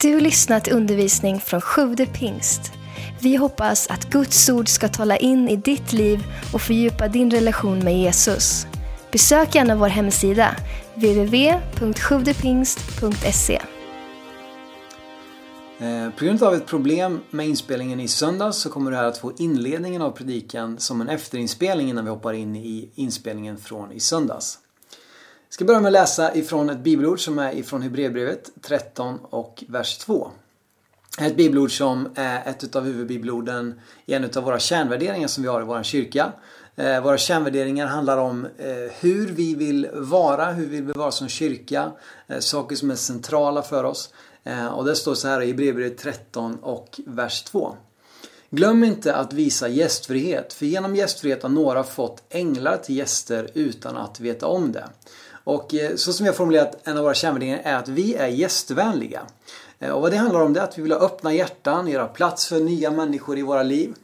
Du lyssnat till undervisning från Sjude pingst. Vi hoppas att Guds ord ska tala in i ditt liv och fördjupa din relation med Jesus. Besök gärna vår hemsida, www.sjuvdepingst.se. Eh, på grund av ett problem med inspelningen i söndags så kommer du här att få inledningen av predikan som en efterinspelning innan vi hoppar in i inspelningen från i söndags. Jag ska börja med att läsa ifrån ett bibelord som är ifrån Hebreerbrevet 13 och vers 2. Ett bibelord som är ett av huvudbibelorden i en av våra kärnvärderingar som vi har i vår kyrka. Eh, våra kärnvärderingar handlar om eh, hur vi vill vara, hur vi vill vara som kyrka, eh, saker som är centrala för oss. Och det står så här i Hebreerbrevet 13 och vers 2. Glöm inte att visa gästfrihet, för genom gästfrihet har några fått änglar till gäster utan att veta om det. Och eh, så som vi har formulerat en av våra kärnvärderingar är att vi är gästvänliga. Eh, och vad det handlar om det är att vi vill ha öppna hjärtan, göra plats för nya människor i våra liv.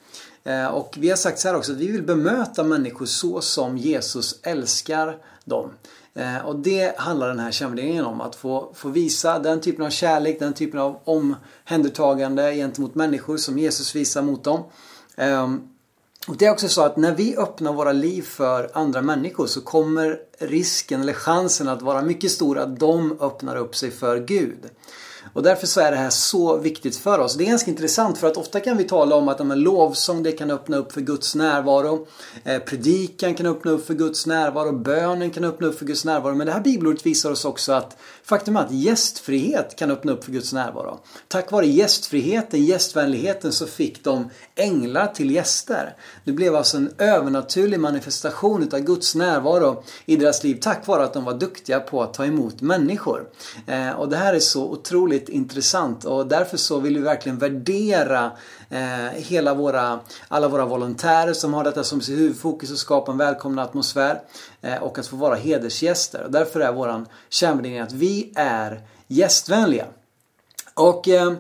Eh, och vi har sagt så här också att vi vill bemöta människor så som Jesus älskar dem. Och det handlar den här kärnvärderingen om. Att få, få visa den typen av kärlek, den typen av omhändertagande gentemot människor som Jesus visar mot dem. Ehm, och det är också så att när vi öppnar våra liv för andra människor så kommer risken eller chansen att vara mycket stor att de öppnar upp sig för Gud. Och därför så är det här så viktigt för oss. Det är ganska intressant för att ofta kan vi tala om att ja, men lovsång det kan öppna upp för Guds närvaro. Eh, predikan kan öppna upp för Guds närvaro. Bönen kan öppna upp för Guds närvaro. Men det här bibelordet visar oss också att faktum är att gästfrihet kan öppna upp för Guds närvaro. Tack vare gästfriheten, gästvänligheten så fick de änglar till gäster. Det blev alltså en övernaturlig manifestation utav Guds närvaro i deras liv tack vare att de var duktiga på att ta emot människor. Eh, och det här är så otroligt intressant och därför så vill vi verkligen värdera eh, hela våra, alla våra volontärer som har detta som sitt huvudfokus att skapa en välkomnande atmosfär eh, och att få vara hedersgäster. Och därför är våran kärnvärdering att vi är gästvänliga. Och Eh,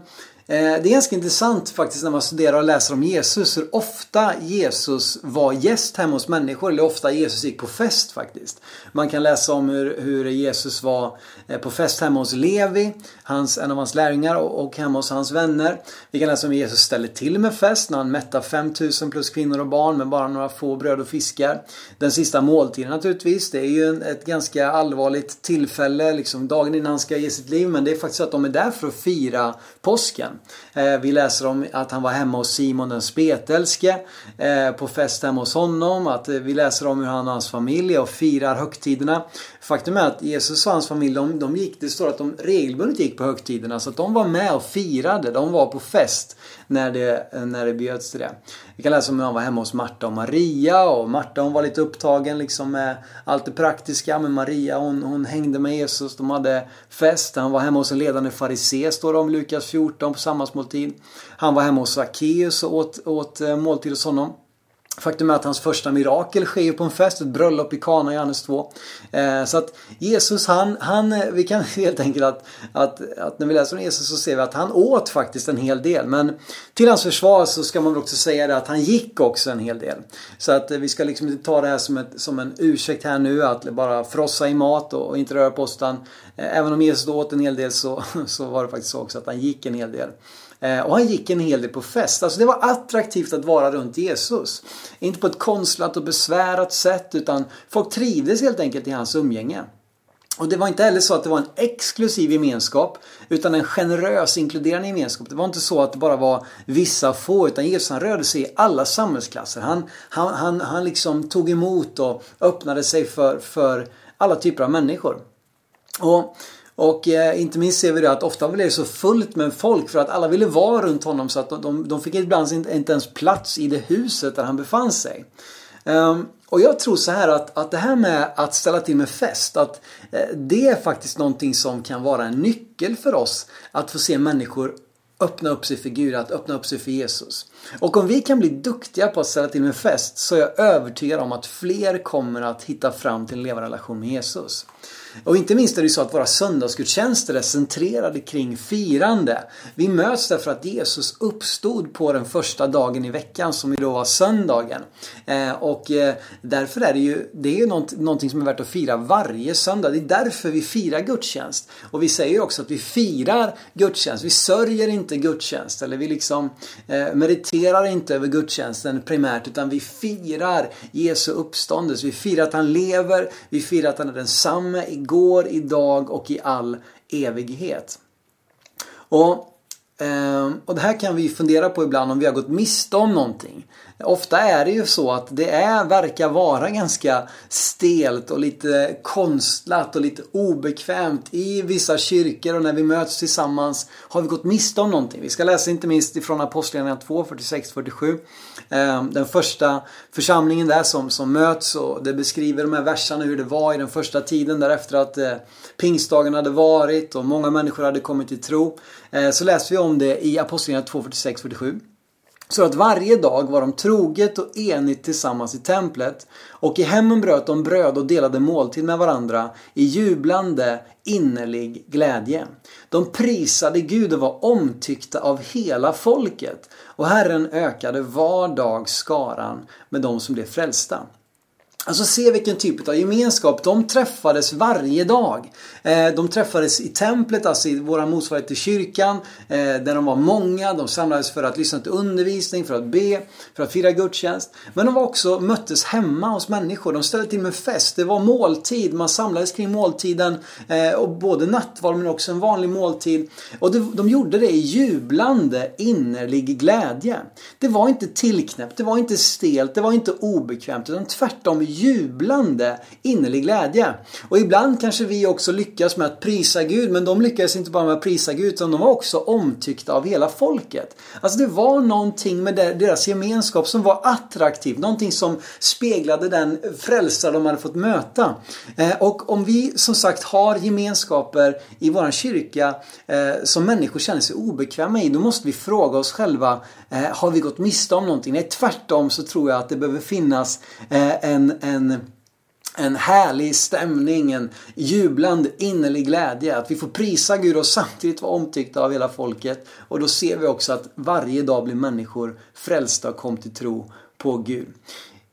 Eh, det är ganska intressant faktiskt när man studerar och läser om Jesus hur ofta Jesus var gäst hemma hos människor eller ofta Jesus gick på fest faktiskt. Man kan läsa om hur, hur Jesus var eh, på fest hemma hos Levi, hans, en av hans lärjungar och, och hemma hos hans vänner. Vi kan läsa om hur Jesus ställde till med fest när han mättar 5000 plus kvinnor och barn med bara några få bröd och fiskar. Den sista måltiden naturligtvis, det är ju ett ganska allvarligt tillfälle, liksom dagen innan han ska ge sitt liv. Men det är faktiskt så att de är där för att fira påsken. Eh, vi läser om att han var hemma hos Simon den spetälske eh, på fest hemma hos honom. Att eh, vi läser om hur han och hans familj och firar högtiderna. Faktum är att Jesus och hans familj, de, de gick, det står att de regelbundet gick på högtiderna. Så att de var med och firade. De var på fest när det, när det bjöds till det. Vi kan läsa om hur han var hemma hos Marta och Maria och Marta hon var lite upptagen liksom med allt det praktiska men Maria hon, hon hängde med Jesus, de hade fest. Han var hemma hos en ledande farisé står det om Lukas 14 sammansmåltid. Han var hemma hos Sackeus och åt, åt eh, måltid hos honom. Faktum är att hans första mirakel sker ju på en fest, ett bröllop i Kana i Johannes 2. Eh, så att Jesus han, han, eh, vi kan helt enkelt att, att, att när vi läser om Jesus så ser vi att han åt faktiskt en hel del. Men till hans försvar så ska man väl också säga det att han gick också en hel del. Så att eh, vi ska liksom inte ta det här som, ett, som en ursäkt här nu att bara frossa i mat och, och inte röra på sig. Eh, även om Jesus åt en hel del så, så var det faktiskt så också att han gick en hel del. Eh, och han gick en hel del på fest. Alltså det var attraktivt att vara runt Jesus. Inte på ett konstlat och besvärat sätt utan folk trivdes helt enkelt i hans umgänge. Och det var inte heller så att det var en exklusiv gemenskap utan en generös inkluderande gemenskap. Det var inte så att det bara var vissa få utan Jesus han rörde sig i alla samhällsklasser. Han, han, han, han liksom tog emot och öppnade sig för, för alla typer av människor. Och, och eh, inte minst ser vi det att ofta blev det så fullt med folk för att alla ville vara runt honom så att de, de, de fick ibland inte, inte ens plats i det huset där han befann sig. Um, och jag tror så här att, att det här med att ställa till med fest, att eh, det är faktiskt någonting som kan vara en nyckel för oss att få se människor öppna upp sig för Gud, att öppna upp sig för Jesus. Och om vi kan bli duktiga på att ställa till med fest så är jag övertygad om att fler kommer att hitta fram till en levande relation med Jesus. Och inte minst är det så att våra söndagsgudstjänster är centrerade kring firande. Vi möts därför att Jesus uppstod på den första dagen i veckan som ju då var söndagen. Eh, och eh, därför är det ju, det är något, någonting som är värt att fira varje söndag. Det är därför vi firar gudstjänst. Och vi säger ju också att vi firar gudstjänst. Vi sörjer inte gudstjänst eller vi liksom eh, mediterar inte över gudstjänsten primärt utan vi firar Jesu uppståndelse. Vi firar att han lever, vi firar att han är densamme igår, idag och i all evighet. Och, ehm, och det här kan vi fundera på ibland om vi har gått miste om någonting. Ofta är det ju så att det är, verkar vara ganska stelt och lite konstlat och lite obekvämt i vissa kyrkor och när vi möts tillsammans har vi gått miste om någonting. Vi ska läsa inte minst ifrån Apostlagärningarna 2, 46-47. Ehm, den första församlingen där som, som möts och det beskriver de här verserna hur det var i den första tiden därefter att eh, pingstdagen hade varit och många människor hade kommit till tro. Ehm, så läser vi om det i Apostlagärningarna 2, 46-47. Så att varje dag var de troget och enigt tillsammans i templet och i hemmen bröt de bröd och delade måltid med varandra i jublande innerlig glädje. De prisade Gud och var omtyckta av hela folket och Herren ökade var dag skaran med de som blev frälsta. Alltså se vilken typ av gemenskap. De träffades varje dag. Eh, de träffades i templet, alltså i våra motsvarighet till kyrkan. Eh, där de var många. De samlades för att lyssna till undervisning, för att be, för att fira gudstjänst. Men de var också, möttes hemma hos människor. De ställde till med fest. Det var måltid. Man samlades kring måltiden. Eh, och både nattvard men också en vanlig måltid. Och de gjorde det i jublande innerlig glädje. Det var inte tillknäppt, det var inte stelt, det var inte obekvämt. Utan tvärtom jublande innerlig glädje. Och ibland kanske vi också lyckas med att prisa Gud, men de lyckades inte bara med att prisa Gud, utan de var också omtyckta av hela folket. Alltså det var någonting med deras gemenskap som var attraktivt, någonting som speglade den frälsare de hade fått möta. Eh, och om vi som sagt har gemenskaper i våran kyrka eh, som människor känner sig obekväma i, då måste vi fråga oss själva, Eh, har vi gått miste om någonting? Nej, tvärtom så tror jag att det behöver finnas eh, en, en, en härlig stämning, en jublande innerlig glädje. Att vi får prisa Gud och samtidigt vara omtyckta av hela folket. Och då ser vi också att varje dag blir människor frälsta och kom till tro på Gud.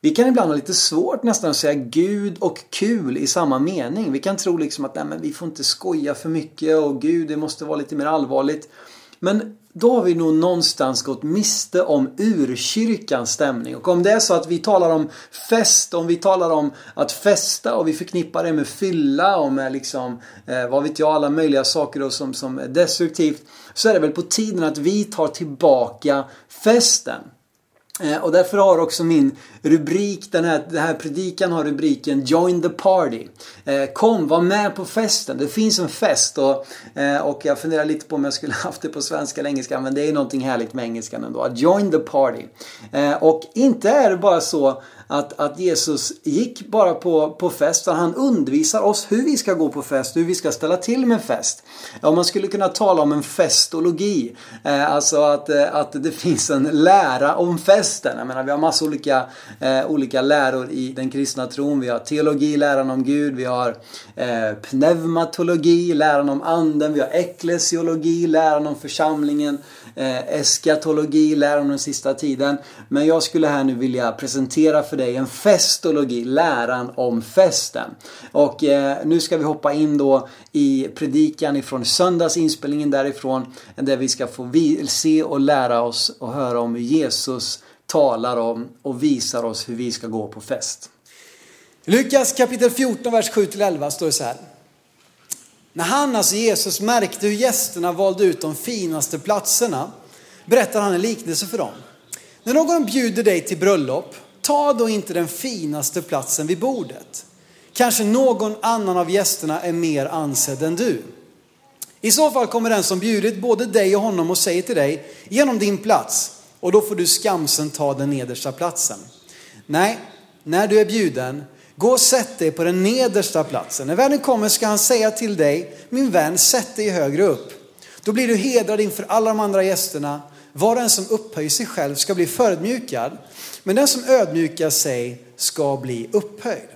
Vi kan ibland ha lite svårt nästan att säga Gud och kul i samma mening. Vi kan tro liksom att nej, men vi får inte skoja för mycket och Gud det måste vara lite mer allvarligt. Men då har vi nog någonstans gått miste om urkyrkans stämning. Och om det är så att vi talar om fest, om vi talar om att festa och vi förknippar det med fylla och med liksom, eh, vad vet jag, alla möjliga saker då som, som är destruktivt. Så är det väl på tiden att vi tar tillbaka festen. Eh, och därför har också min rubrik, den här, den här predikan har rubriken Join the party. Eh, kom, var med på festen. Det finns en fest och, eh, och jag funderar lite på om jag skulle haft det på svenska eller engelska men det är någonting härligt med engelskan ändå. Join the party. Och inte är det bara så att, att Jesus gick bara på, på fest. Han undervisar oss hur vi ska gå på fest, hur vi ska ställa till med fest. Ja, man skulle kunna tala om en festologi. Eh, alltså att, eh, att det finns en lära om festen. Jag menar, vi har massor olika, eh, olika läror i den kristna tron. Vi har teologi, läran om Gud. Vi har eh, pneumatologi, läran om anden. Vi har eklesiologi, läran om församlingen. Eh, eskatologi, läran om den sista tiden. Men jag skulle här nu vilja presentera för dig en festologi, läran om festen. Och eh, nu ska vi hoppa in då i predikan ifrån söndagsinspelningen därifrån. Där vi ska få se och lära oss och höra om hur Jesus talar om och visar oss hur vi ska gå på fest. Lukas kapitel 14, vers 7-11 står det så här. När han, alltså Jesus, märkte hur gästerna valde ut de finaste platserna berättar han en liknelse för dem. När någon bjuder dig till bröllop, ta då inte den finaste platsen vid bordet. Kanske någon annan av gästerna är mer ansedd än du. I så fall kommer den som bjudit både dig och honom och säger till dig, genom din plats, och då får du skamsen ta den nedersta platsen. Nej, när du är bjuden, gå och sätt dig på den nedersta platsen. När vännen kommer ska han säga till dig, min vän, sätt dig högre upp. Då blir du hedrad inför alla de andra gästerna var och en som upphöjer sig själv ska bli förödmjukad, men den som ödmjukar sig ska bli upphöjd.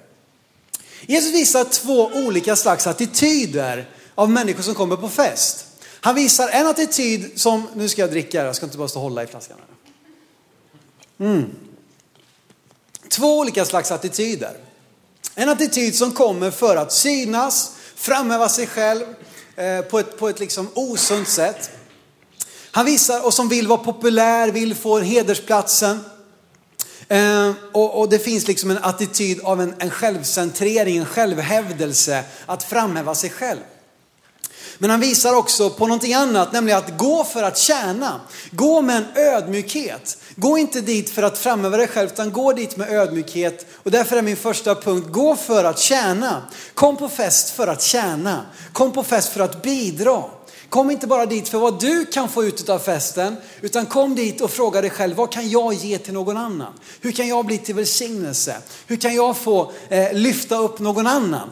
Jesus visar två olika slags attityder av människor som kommer på fest. Han visar en attityd som, nu ska jag dricka, jag ska inte bara stå och hålla i flaskan. Mm. Två olika slags attityder. En attityd som kommer för att synas, framhäva sig själv eh, på ett, på ett liksom osunt sätt. Han visar, och som vill vara populär, vill få hedersplatsen. Eh, och, och, det finns liksom en attityd av en, en självcentrering, en självhävdelse, att framhäva sig själv. Men han visar också på någonting annat, nämligen att gå för att tjäna. Gå med en ödmjukhet. Gå inte dit för att framhäva dig själv, utan gå dit med ödmjukhet. Och därför är min första punkt, gå för att tjäna. Kom på fest för att tjäna. Kom på fest för att bidra. Kom inte bara dit för vad du kan få ut av festen, utan kom dit och fråga dig själv, vad kan jag ge till någon annan? Hur kan jag bli till välsignelse? Hur kan jag få eh, lyfta upp någon annan?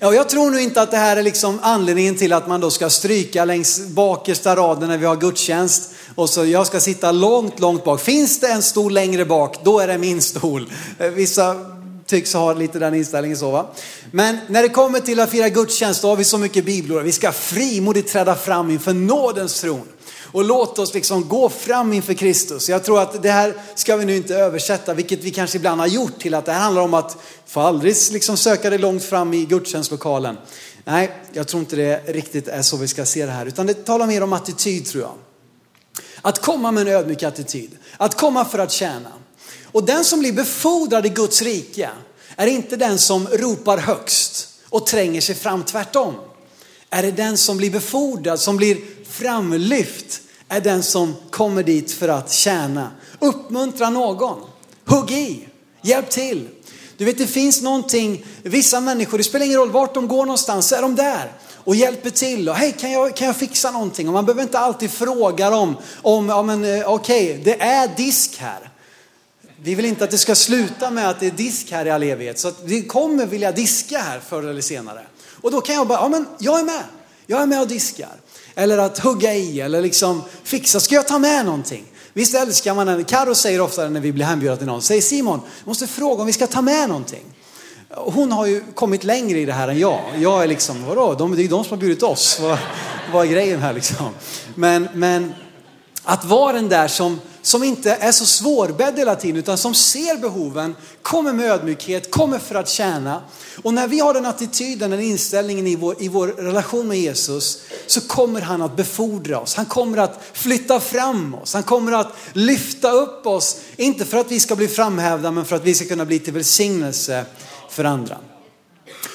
Ja, jag tror nu inte att det här är liksom anledningen till att man då ska stryka längs bakersta raden när vi har gudstjänst och så jag ska sitta långt, långt bak. Finns det en stol längre bak, då är det min stol. Eh, vissa tycks ha lite den inställningen så va. Men när det kommer till att fira gudstjänst, då har vi så mycket bibelord. Vi ska frimodigt träda fram inför nådens tron. Och låt oss liksom gå fram inför Kristus. Jag tror att det här ska vi nu inte översätta, vilket vi kanske ibland har gjort, till att det här handlar om att få aldrig liksom söka dig långt fram i gudstjänstlokalen. Nej, jag tror inte det riktigt är så vi ska se det här, utan det talar mer om attityd tror jag. Att komma med en ödmjuk attityd, att komma för att tjäna. Och den som blir befordrad i Guds rike är inte den som ropar högst och tränger sig fram, tvärtom. Är det den som blir befordrad, som blir framlyft, är den som kommer dit för att tjäna. Uppmuntra någon, hugg i, hjälp till. Du vet det finns någonting, vissa människor, det spelar ingen roll vart de går någonstans, så är de där och hjälper till. Och hej, kan jag, kan jag fixa någonting? Och man behöver inte alltid fråga dem om, ja men eh, okej, okay, det är disk här. Vi vill inte att det ska sluta med att det är disk här i all evighet. Så att vi kommer vilja diska här förr eller senare. Och då kan jag bara, ja men jag är med. Jag är med och diskar. Eller att hugga i eller liksom fixa. Ska jag ta med någonting? Visst älskar man henne? Karo säger ofta när vi blir hembjudna till någon, säger Simon, jag måste fråga om vi ska ta med någonting. Hon har ju kommit längre i det här än jag. Jag är liksom, vadå, de, det är ju de som har bjudit oss. Vad, vad är grejen här liksom? Men, men att vara den där som, som inte är så svårbedd hela tiden utan som ser behoven, kommer med ödmjukhet, kommer för att tjäna. Och när vi har den attityden, den inställningen i vår, i vår relation med Jesus så kommer han att befordra oss. Han kommer att flytta fram oss. Han kommer att lyfta upp oss. Inte för att vi ska bli framhävda men för att vi ska kunna bli till välsignelse för andra.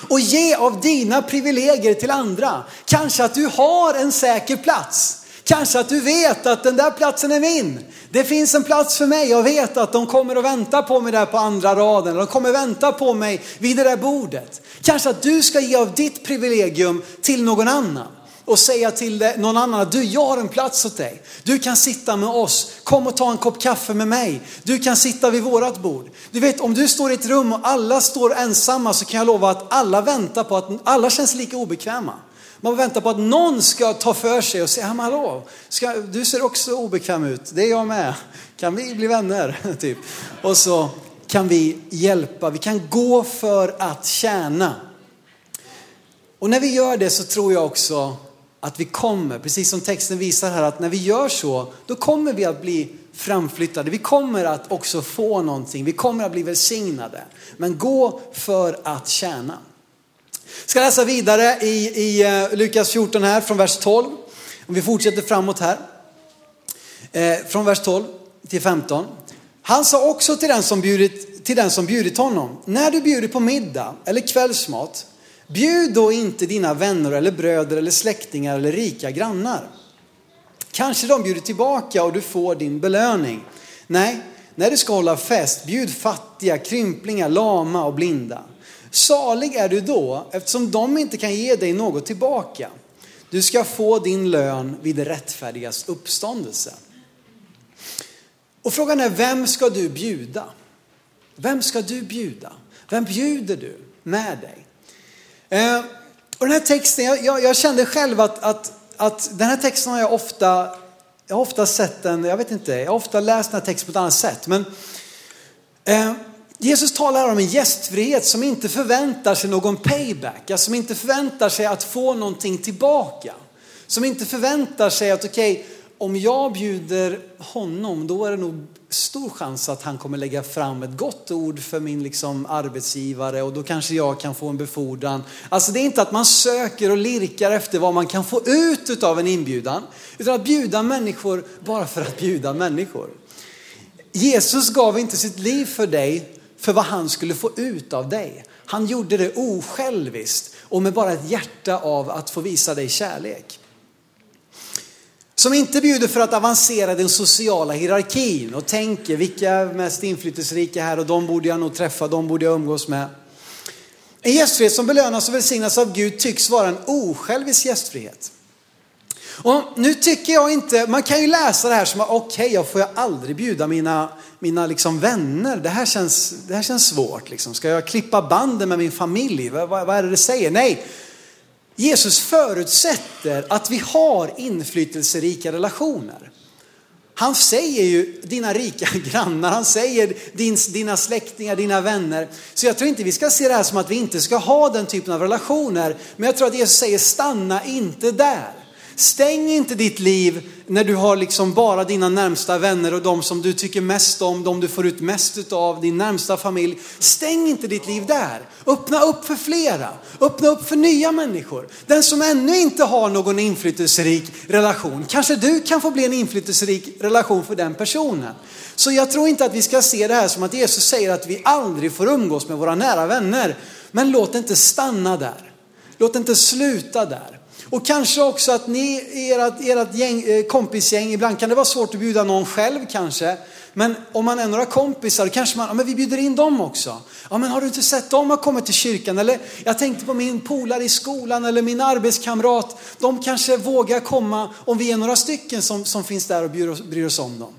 Och ge av dina privilegier till andra. Kanske att du har en säker plats. Kanske att du vet att den där platsen är min. Det finns en plats för mig. Jag vet att de kommer att vänta på mig där på andra raden. De kommer vänta på mig vid det där bordet. Kanske att du ska ge av ditt privilegium till någon annan och säga till någon annan att du, jag har en plats åt dig. Du kan sitta med oss. Kom och ta en kopp kaffe med mig. Du kan sitta vid vårat bord. Du vet, om du står i ett rum och alla står ensamma så kan jag lova att alla väntar på att alla känns lika obekväma. Man väntar på att någon ska ta för sig och säga, hallå, ska, du ser också obekväm ut, det är jag med. Kan vi bli vänner? typ. Och så kan vi hjälpa, vi kan gå för att tjäna. Och när vi gör det så tror jag också att vi kommer, precis som texten visar här, att när vi gör så, då kommer vi att bli framflyttade. Vi kommer att också få någonting, vi kommer att bli välsignade. Men gå för att tjäna. Jag ska läsa vidare i, i eh, Lukas 14 här från vers 12. Om vi fortsätter framåt här. Eh, från vers 12 till 15. Han sa också till den, som bjudit, till den som bjudit honom, när du bjuder på middag eller kvällsmat, bjud då inte dina vänner eller bröder eller släktingar eller rika grannar. Kanske de bjuder tillbaka och du får din belöning. Nej, när du ska hålla fest, bjud fattiga, krymplingar, lama och blinda. Salig är du då eftersom de inte kan ge dig något tillbaka. Du ska få din lön vid det rättfärdigas uppståndelse. Och frågan är, vem ska du bjuda? Vem ska du bjuda? Vem bjuder du med dig? Eh, och den här texten, jag, jag, jag kände själv att, att, att den här texten har jag ofta jag har ofta sett den, jag vet inte, jag har ofta läst den här texten på ett annat sätt. Men eh, Jesus talar om en gästfrihet som inte förväntar sig någon payback, alltså som inte förväntar sig att få någonting tillbaka. Som inte förväntar sig att okej, okay, om jag bjuder honom då är det nog stor chans att han kommer lägga fram ett gott ord för min liksom arbetsgivare och då kanske jag kan få en befordran. Alltså det är inte att man söker och lirkar efter vad man kan få ut av en inbjudan, utan att bjuda människor bara för att bjuda människor. Jesus gav inte sitt liv för dig för vad han skulle få ut av dig. Han gjorde det osjälviskt och med bara ett hjärta av att få visa dig kärlek. Som inte bjuder för att avancera den sociala hierarkin och tänker vilka är mest inflytelserika här och de borde jag nog träffa, de borde jag umgås med. En gästfrihet som belönas och välsignas av Gud tycks vara en osjälvisk gästfrihet. Och nu tycker jag inte, man kan ju läsa det här som att okej, okay, jag får jag aldrig bjuda mina, mina liksom vänner. Det här känns, det här känns svårt. Liksom. Ska jag klippa banden med min familj? Vad, vad, vad är det det säger? Nej, Jesus förutsätter att vi har inflytelserika relationer. Han säger ju dina rika grannar, han säger din, dina släktingar, dina vänner. Så jag tror inte vi ska se det här som att vi inte ska ha den typen av relationer. Men jag tror att Jesus säger stanna inte där. Stäng inte ditt liv när du har liksom bara dina närmsta vänner och de som du tycker mest om, de du får ut mest av, din närmsta familj. Stäng inte ditt liv där. Öppna upp för flera. Öppna upp för nya människor. Den som ännu inte har någon inflytelserik relation, kanske du kan få bli en inflytelserik relation för den personen. Så jag tror inte att vi ska se det här som att Jesus säger att vi aldrig får umgås med våra nära vänner. Men låt det inte stanna där. Låt det inte sluta där. Och kanske också att ni, ert, ert gäng, eh, kompisgäng, ibland kan det vara svårt att bjuda någon själv kanske. Men om man är några kompisar, kanske man, ja men vi bjuder in dem också. Ja men har du inte sett dem har kommit till kyrkan? Eller jag tänkte på min polare i skolan eller min arbetskamrat. De kanske vågar komma om vi är några stycken som, som finns där och bryr, bryr oss om dem.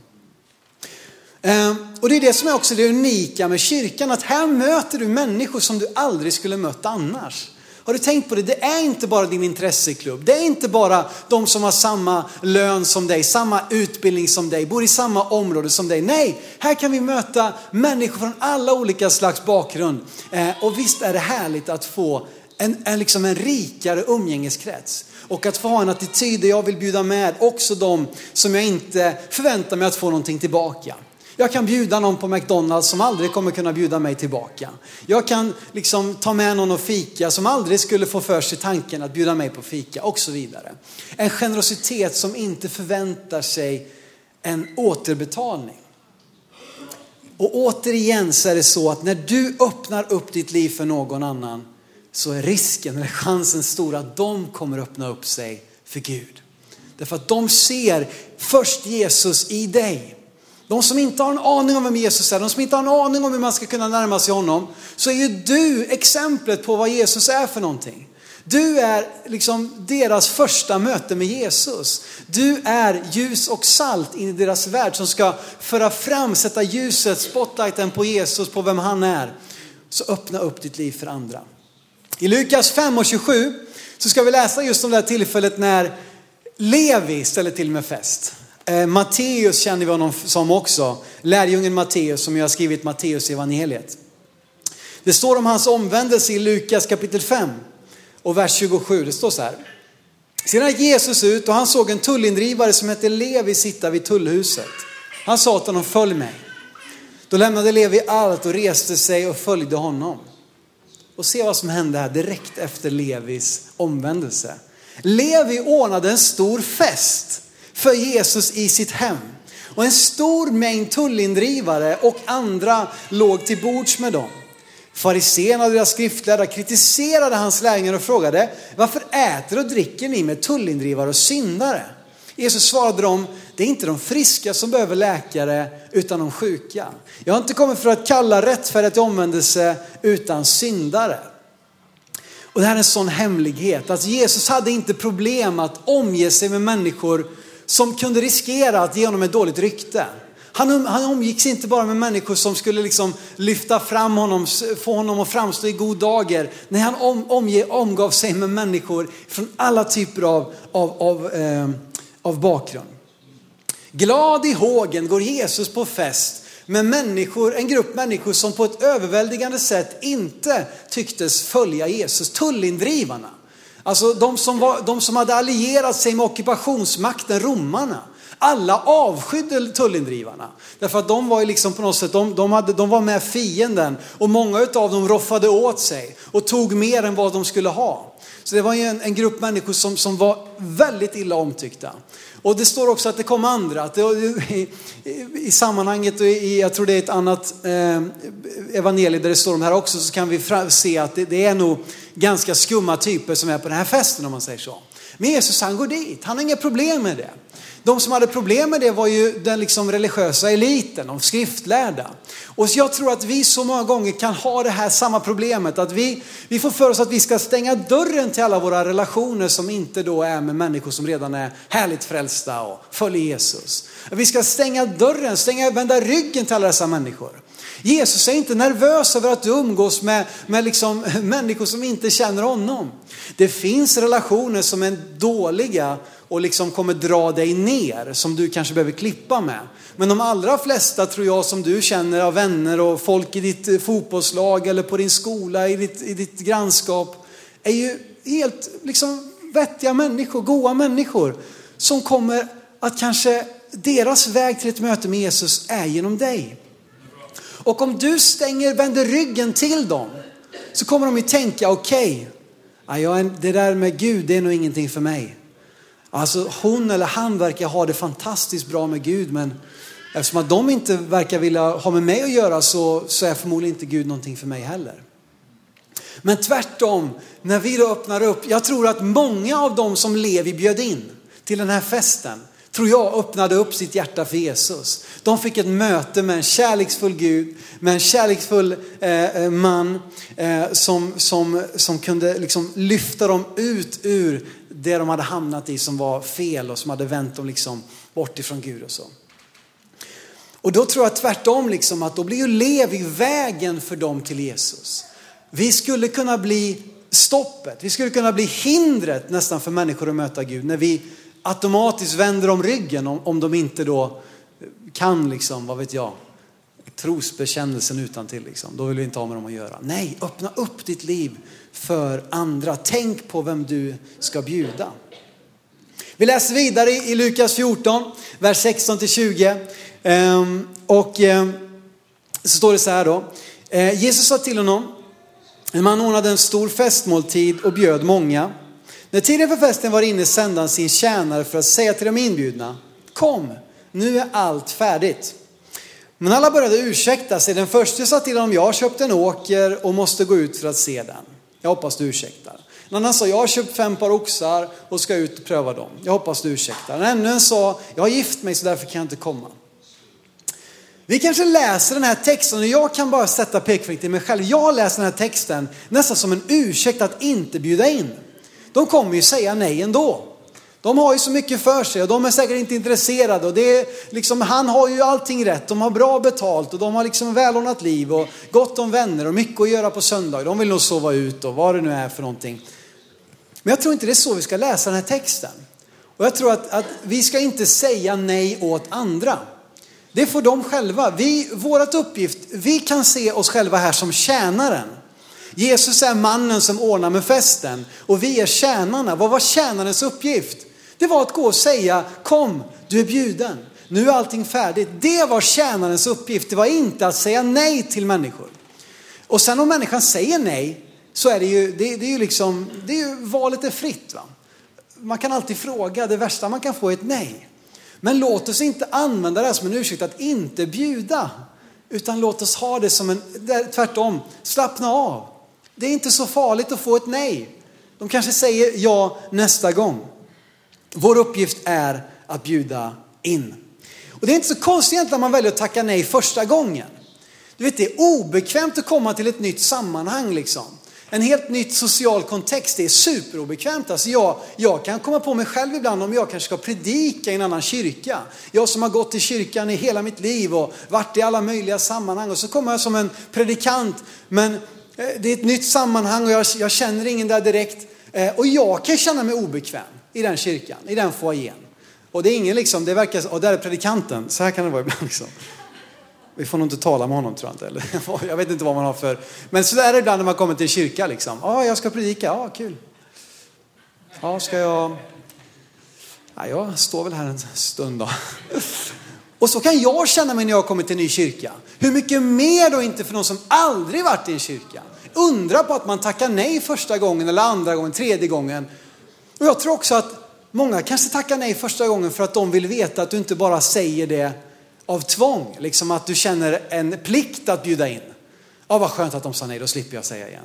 Ehm, och det är det som är också det unika med kyrkan, att här möter du människor som du aldrig skulle mött annars. Har du tänkt på det? Det är inte bara din intresseklubb. Det är inte bara de som har samma lön som dig, samma utbildning som dig, bor i samma område som dig. Nej, här kan vi möta människor från alla olika slags bakgrund. Eh, och visst är det härligt att få en, en, liksom en rikare umgängeskrets. Och att få ha en attityd där jag vill bjuda med också de som jag inte förväntar mig att få någonting tillbaka. Jag kan bjuda någon på McDonalds som aldrig kommer kunna bjuda mig tillbaka. Jag kan liksom ta med någon och fika som aldrig skulle få för sig tanken att bjuda mig på fika och så vidare. En generositet som inte förväntar sig en återbetalning. Och återigen så är det så att när du öppnar upp ditt liv för någon annan så är risken eller chansen stor att de kommer öppna upp sig för Gud. Därför att de ser först Jesus i dig. De som inte har en aning om vem Jesus är, de som inte har en aning om hur man ska kunna närma sig honom, så är ju du exemplet på vad Jesus är för någonting. Du är liksom deras första möte med Jesus. Du är ljus och salt in i deras värld som ska föra fram, sätta ljuset, spotlighten på Jesus, på vem han är. Så öppna upp ditt liv för andra. I Lukas 5 och 27 så ska vi läsa just om det här tillfället när Levi ställer till med fest. Eh, Matteus känner vi honom som också. Lärjungen Matteus som ju har skrivit Matteus evangeliet. Det står om hans omvändelse i Lukas kapitel 5 och vers 27. Det står så här. Sedan gick Jesus ut och han såg en tullindrivare som hette Levi sitta vid tullhuset. Han sa till honom, följ mig. Då lämnade Levi allt och reste sig och följde honom. Och se vad som hände här direkt efter Levis omvändelse. Levi ordnade en stor fest för Jesus i sitt hem. Och en stor mängd tullindrivare och andra låg till bords med dem. Fariséerna och deras skriftlärda kritiserade hans lärjungar och frågade, varför äter och dricker ni med tullindrivare och syndare? Jesus svarade dem, det är inte de friska som behöver läkare utan de sjuka. Jag har inte kommit för att kalla rättfärdiga till omvändelse utan syndare. Och det här är en sån hemlighet, att Jesus hade inte problem att omge sig med människor som kunde riskera att ge honom ett dåligt rykte. Han, um-, han omgicks inte bara med människor som skulle liksom lyfta fram honom, få honom att framstå i god dager. Nej, han om, omge, omgav sig med människor från alla typer av, av, av, eh, av bakgrund. Glad i hågen går Jesus på fest med människor, en grupp människor som på ett överväldigande sätt inte tycktes följa Jesus, tullindrivarna. Alltså de som, var, de som hade allierat sig med ockupationsmakten, romarna. Alla avskydde tullindrivarna. Därför att de var ju liksom på något sätt, de, de, hade, de var med fienden och många av dem roffade åt sig och tog mer än vad de skulle ha. Så det var ju en, en grupp människor som, som var väldigt illa omtyckta. Och det står också att det kom andra. Att det, i, i, I sammanhanget, och i, jag tror det är ett annat eh, evangelium där det står om här också, så kan vi se att det, det, är nog ganska skumma typer som är på den här festen om man säger så. Men Jesus han går dit, han har inga problem med det. De som hade problem med det var ju den liksom religiösa eliten, de skriftlärda. Och jag tror att vi så många gånger kan ha det här samma problemet, att vi, vi får för oss att vi ska stänga dörren till alla våra relationer som inte då är med människor som redan är härligt frälsta och följer Jesus. Vi ska stänga dörren, stänga, vända ryggen till alla dessa människor. Jesus är inte nervös över att du umgås med, med liksom människor som inte känner honom. Det finns relationer som är dåliga och liksom kommer dra dig ner som du kanske behöver klippa med. Men de allra flesta tror jag som du känner av vänner och folk i ditt eh, fotbollslag eller på din skola, i ditt, i ditt grannskap är ju helt liksom vettiga människor, goa människor som kommer att kanske deras väg till ett möte med Jesus är genom dig. Och om du stänger, vänder ryggen till dem så kommer de ju tänka okej, okay, det där med Gud det är nog ingenting för mig. Alltså hon eller han verkar ha det fantastiskt bra med Gud men eftersom att de inte verkar vilja ha med mig att göra så, så är förmodligen inte Gud någonting för mig heller. Men tvärtom, när vi då öppnar upp, jag tror att många av dem som Levi bjöd in till den här festen, tror jag öppnade upp sitt hjärta för Jesus. De fick ett möte med en kärleksfull Gud, med en kärleksfull eh, eh man eh, som, som, som kunde liksom lyfta dem ut ur det de hade hamnat i som var fel och som hade vänt dem liksom bort ifrån Gud och så. Och då tror jag tvärtom liksom att då blir ju Levi vägen för dem till Jesus. Vi skulle kunna bli stoppet, vi skulle kunna bli hindret nästan för människor att möta Gud när vi automatiskt vänder om ryggen om, om de inte då kan liksom, vad vet jag, trosbekännelsen utan till liksom. Då vill vi inte ha med dem att göra. Nej, öppna upp ditt liv för andra. Tänk på vem du ska bjuda. Vi läser vidare i Lukas 14, vers 16 till 20. Ehm, och ehm, så står det så här då. Eh, Jesus sa till honom, en man ordnade en stor festmåltid och bjöd många. När tiden för festen var inne sände han sin tjänare för att säga till de inbjudna, kom, nu är allt färdigt. Men alla började ursäkta sig. Den första sa till honom, jag har köpt en åker och måste gå ut för att se den. Jag hoppas du ursäktar. En annan sa, jag har köpt fem par oxar och ska ut och pröva dem. Jag hoppas du ursäktar. En ännu en sa, jag har gift mig så därför kan jag inte komma. Vi kanske läser den här texten och jag kan bara sätta pekfingret i mig själv. Jag läser den här texten nästan som en ursäkt att inte bjuda in. De kommer ju säga nej ändå. De har ju så mycket för sig och de är säkert inte intresserade. Och det är liksom, han har ju allting rätt. De har bra betalt och de har liksom välordnat liv och gott om vänner och mycket att göra på söndag. De vill nog sova ut och vad det nu är för någonting. Men jag tror inte det är så vi ska läsa den här texten. Och jag tror att, att vi ska inte säga nej åt andra. Det får de själva. Vi, vårat uppgift, vi kan se oss själva här som tjänaren. Jesus är mannen som ordnar med festen och vi är tjänarna. Vad var tjänarens uppgift? Det var att gå och säga, kom, du är bjuden. Nu är allting färdigt. Det var tjänarens uppgift. Det var inte att säga nej till människor. Och sen om människan säger nej så är det ju, det, det är ju liksom, det är ju, valet är fritt. Va? Man kan alltid fråga, det värsta man kan få är ett nej. Men låt oss inte använda det här som en ursäkt att inte bjuda. Utan låt oss ha det som en, tvärtom, slappna av. Det är inte så farligt att få ett nej. De kanske säger ja nästa gång. Vår uppgift är att bjuda in. Och det är inte så konstigt egentligen att man väljer att tacka nej första gången. Du vet, det är obekvämt att komma till ett nytt sammanhang liksom. En helt nytt social kontext, det är superobekvämt. Alltså jag, jag kan komma på mig själv ibland om jag kanske ska predika i en annan kyrka. Jag som har gått i kyrkan i hela mitt liv och varit i alla möjliga sammanhang och så kommer jag som en predikant. Men eh, det är ett nytt sammanhang och jag, jag känner ingen där direkt. Eh, och jag kan känna mig obekväm i den kyrkan, i den foajén. Och det är ingen liksom, det verkar, och där är predikanten, så här kan det vara ibland liksom. Vi får nog inte tala med honom tror jag inte. Eller, jag vet inte vad man har för... Men så är det ibland när man kommer till en kyrka liksom. Ja, jag ska predika. Ja, kul. Ja, ska jag... Ja, jag står väl här en stund då. Och så kan jag känna mig när jag kommer till en ny kyrka. Hur mycket mer då inte för någon som aldrig varit i en kyrka? Undra på att man tackar nej första gången eller andra gången, tredje gången. Och jag tror också att många kanske tackar nej första gången för att de vill veta att du inte bara säger det av tvång, liksom att du känner en plikt att bjuda in. Ja, vad skönt att de sa nej, då slipper jag säga igen.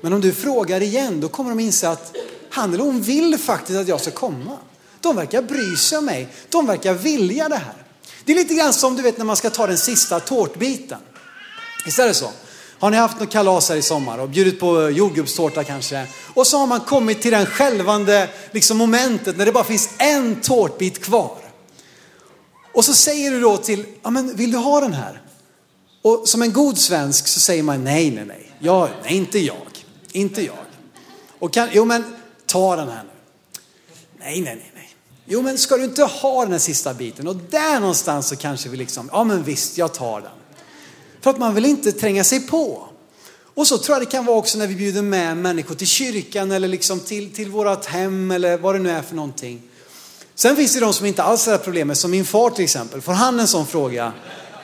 Men om du frågar igen, då kommer de inse att han eller hon vill faktiskt att jag ska komma. De verkar bry sig om mig. De verkar vilja det här. Det är lite grann som du vet när man ska ta den sista tårtbiten. Visst är det så? Har ni haft något kalas här i sommar och bjudit på jordgubbstårta kanske? Och så har man kommit till den skälvande liksom, momentet när det bara finns en tårtbit kvar. Och så säger du då till, ja men vill du ha den här? Och som en god svensk så säger man nej, nej, nej. Ja, nej, inte jag. Inte jag. Och kan, jo men ta den här nu. Nej, nej, nej, nej. Jo men ska du inte ha den här sista biten? Och där någonstans så kanske vi liksom, ja men visst, jag tar den. För att man vill inte tränga sig på. Och så tror jag det kan vara också när vi bjuder med människor till kyrkan eller liksom till, till vårat hem eller vad det nu är för någonting. Sen finns det de som inte alls har det här problemet, som min far till exempel. Får han en sån fråga,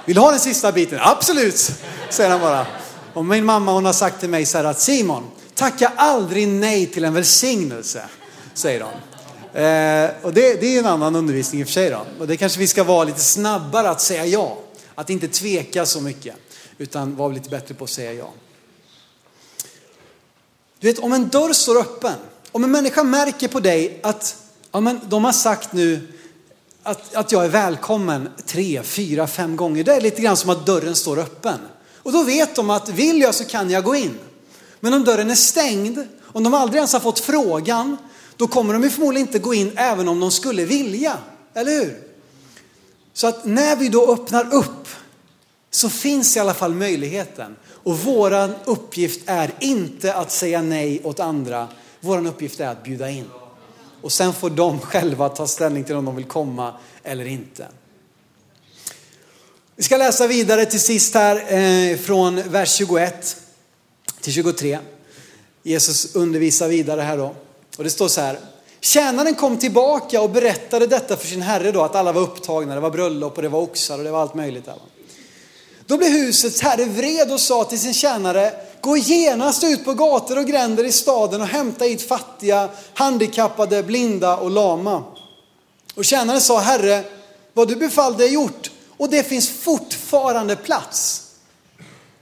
vill du ha den sista biten? Absolut, säger han bara. Och min mamma hon har sagt till mig så här att Simon, tacka aldrig nej till en välsignelse, säger hon. Eh, och det, det är en annan undervisning i och för sig då. Och det kanske vi ska vara lite snabbare att säga ja. Att inte tveka så mycket, utan var lite bättre på att säga ja. Du vet, om en dörr står öppen, om en människa märker på dig att ja, men de har sagt nu att, att jag är välkommen tre, fyra, fem gånger. Det är lite grann som att dörren står öppen. Och då vet de att vill jag så kan jag gå in. Men om dörren är stängd, om de aldrig ens har fått frågan, då kommer de ju förmodligen inte gå in även om de skulle vilja. Eller hur? Så att när vi då öppnar upp så finns i alla fall möjligheten. Och våran uppgift är inte att säga nej åt andra. Våran uppgift är att bjuda in. Och sen får de själva ta ställning till om de vill komma eller inte. Vi ska läsa vidare till sist här eh, från vers 21 till 23. Jesus undervisar vidare här då. Och det står så här. Tjänaren kom tillbaka och berättade detta för sin herre då, att alla var upptagna. Det var bröllop och det var oxar och det var allt möjligt. Där. Då blev husets herre vred och sa till sin tjänare, gå genast ut på gator och gränder i staden och hämta hit fattiga, handikappade, blinda och lama. Och tjänaren sa, herre, vad du befallde är gjort och det finns fortfarande plats.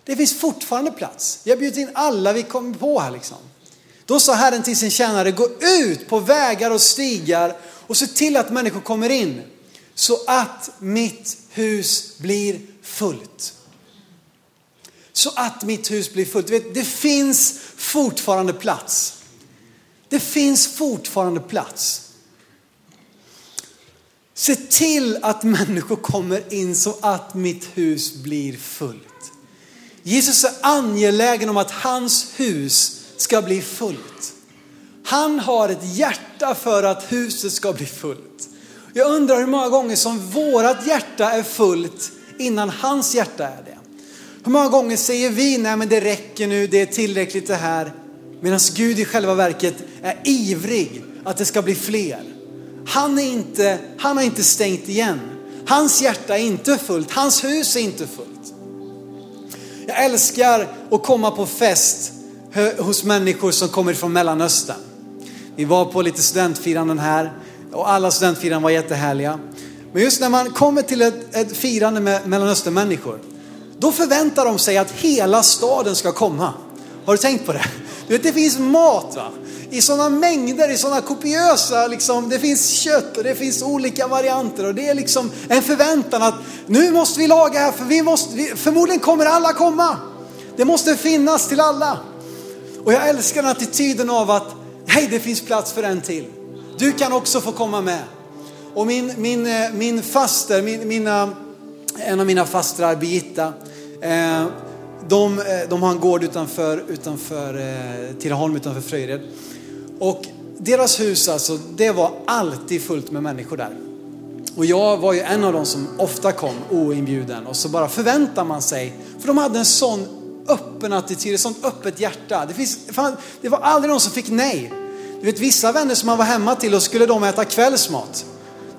Det finns fortfarande plats. Jag har bjudit in alla vi kommer på här liksom. Då sa Herren till sin tjänare, gå ut på vägar och stigar och se till att människor kommer in så att mitt hus blir fullt. Så att mitt hus blir fullt. Vet, det finns fortfarande plats. Det finns fortfarande plats. Se till att människor kommer in så att mitt hus blir fullt. Jesus är angelägen om att hans hus ska bli fullt. Han har ett hjärta för att huset ska bli fullt. Jag undrar hur många gånger som vårat hjärta är fullt innan hans hjärta är det. Hur många gånger säger vi, nej men det räcker nu, det är tillräckligt det här. Medan Gud i själva verket är ivrig att det ska bli fler. Han, är inte, han har inte stängt igen. Hans hjärta är inte fullt, hans hus är inte fullt. Jag älskar att komma på fest hos människor som kommer från Mellanöstern. Vi var på lite studentfiranden här och alla studentfiranden var jättehärliga. Men just när man kommer till ett, ett firande med Mellanösternmänniskor, då förväntar de sig att hela staden ska komma. Har du tänkt på det? Du vet, det finns mat va? i sådana mängder, i sådana kopiösa, liksom, det finns kött och det finns olika varianter och det är liksom en förväntan att nu måste vi laga här för vi måste, vi, förmodligen kommer alla komma. Det måste finnas till alla. Och jag älskar den attityden av att, hej det finns plats för en till. Du kan också få komma med. Och min, min, eh, min faster, min, mina, en av mina fastrar, Birgitta, Eh, de, eh, de har en gård utanför, utanför eh, Tidaholm, utanför Fröjered. Och deras hus alltså, det var alltid fullt med människor där. Och jag var ju en av dem som ofta kom oinbjuden och så bara förväntar man sig, för de hade en sån öppen attityd, ett sånt öppet hjärta. Det, finns, fan, det var aldrig någon som fick nej. Du vet vissa vänner som man var hemma till och skulle de äta kvällsmat.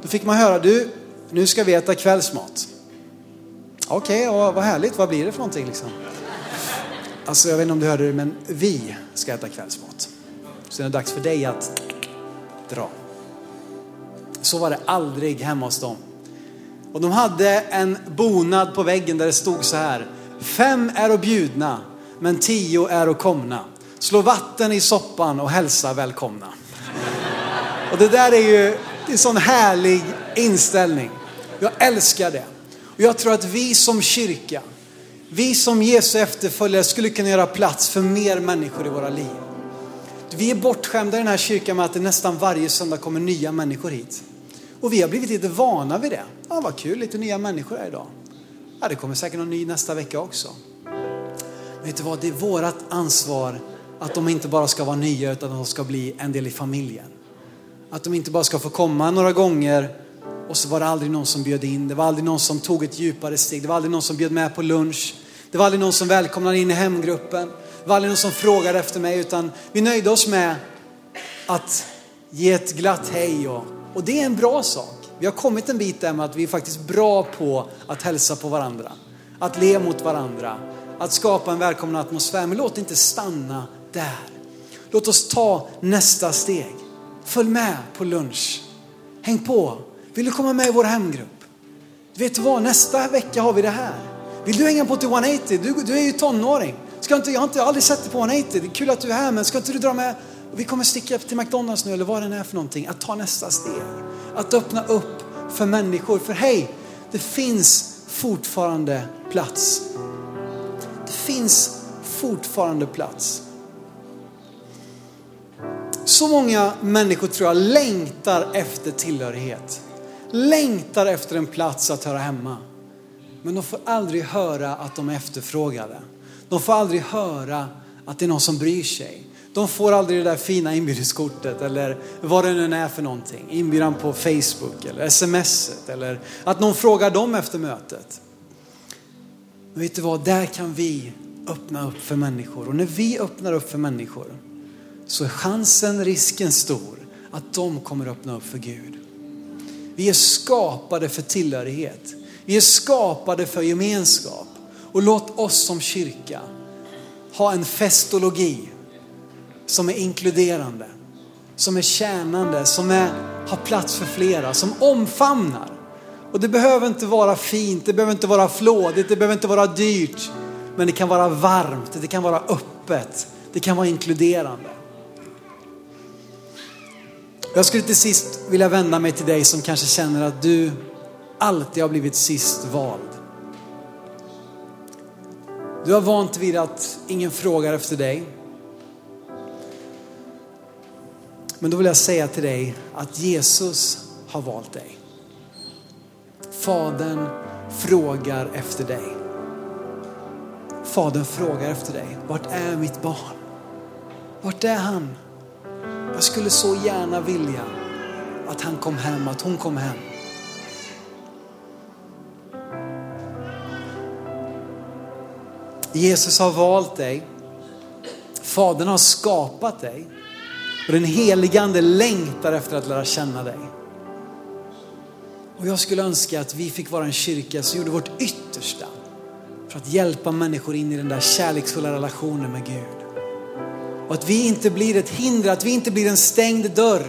Då fick man höra, du, nu ska vi äta kvällsmat. Okej, okay, vad härligt, vad blir det för någonting liksom? Alltså jag vet inte om du hörde det, men vi ska äta kvällsmat. Så är det dags för dig att dra. Så var det aldrig hemma hos dem. Och de hade en bonad på väggen där det stod så här. Fem är och bjudna, men tio är och komna. Slå vatten i soppan och hälsa välkomna. Och det där är ju en sån härlig inställning. Jag älskar det. Och jag tror att vi som kyrka, vi som Jesu efterföljare skulle kunna göra plats för mer människor i våra liv. Vi är bortskämda i den här kyrkan med att det nästan varje söndag kommer nya människor hit. Och vi har blivit lite vana vid det. Ja, vad kul, lite nya människor här idag. Ja, det kommer säkert någon ny nästa vecka också. Men vet du vad, det är vårt ansvar att de inte bara ska vara nya utan att de ska bli en del i familjen. Att de inte bara ska få komma några gånger och så var det aldrig någon som bjöd in. Det var aldrig någon som tog ett djupare steg. Det var aldrig någon som bjöd med på lunch. Det var aldrig någon som välkomnade in i hemgruppen. Det var aldrig någon som frågade efter mig utan vi nöjde oss med att ge ett glatt hej och, och det är en bra sak. Vi har kommit en bit där med att vi är faktiskt bra på att hälsa på varandra. Att le mot varandra. Att skapa en välkommen atmosfär. Men låt inte stanna där. Låt oss ta nästa steg. Följ med på lunch. Häng på. Vill du komma med i vår hemgrupp? Vet du vad, nästa vecka har vi det här. Vill du hänga på till 180? Du, du är ju tonåring. Ska inte, jag har inte aldrig sett dig på 180. Det är kul att du är här, men ska inte du dra med? Vi kommer sticka till McDonalds nu eller vad det är för någonting. Att ta nästa steg. Att öppna upp för människor. För hej, det finns fortfarande plats. Det finns fortfarande plats. Så många människor tror jag längtar efter tillhörighet. Längtar efter en plats att höra hemma. Men de får aldrig höra att de är efterfrågade. De får aldrig höra att det är någon som bryr sig. De får aldrig det där fina inbjudningskortet eller vad det nu är för någonting. Inbjudan på Facebook eller smset eller att någon frågar dem efter mötet. Men vet du vad, där kan vi öppna upp för människor. Och när vi öppnar upp för människor så är chansen, risken stor att de kommer öppna upp för Gud. Vi är skapade för tillhörighet. Vi är skapade för gemenskap. Och låt oss som kyrka ha en festologi som är inkluderande, som är tjänande, som är, har plats för flera, som omfamnar. Och det behöver inte vara fint, det behöver inte vara flådigt, det behöver inte vara dyrt. Men det kan vara varmt, det kan vara öppet, det kan vara inkluderande. Jag skulle till sist vilja vända mig till dig som kanske känner att du alltid har blivit sist vald. Du har vant vid att ingen frågar efter dig. Men då vill jag säga till dig att Jesus har valt dig. Fadern frågar efter dig. Fadern frågar efter dig. Vart är mitt barn? Vart är han? Jag skulle så gärna vilja att han kom hem, att hon kom hem. Jesus har valt dig. Fadern har skapat dig. Och den helige ande längtar efter att lära känna dig. Och jag skulle önska att vi fick vara en kyrka som gjorde vårt yttersta för att hjälpa människor in i den där kärleksfulla relationen med Gud. Och att vi inte blir ett hinder, att vi inte blir en stängd dörr.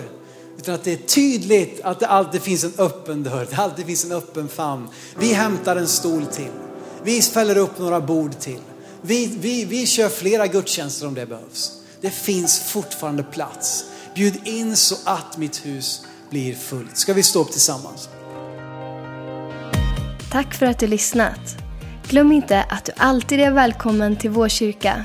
Utan att det är tydligt att det alltid finns en öppen dörr, det alltid finns en öppen famn. Vi hämtar en stol till. Vi fäller upp några bord till. Vi, vi, vi kör flera gudstjänster om det behövs. Det finns fortfarande plats. Bjud in så att mitt hus blir fullt. Ska vi stå upp tillsammans? Tack för att du lyssnat. Glöm inte att du alltid är välkommen till vår kyrka.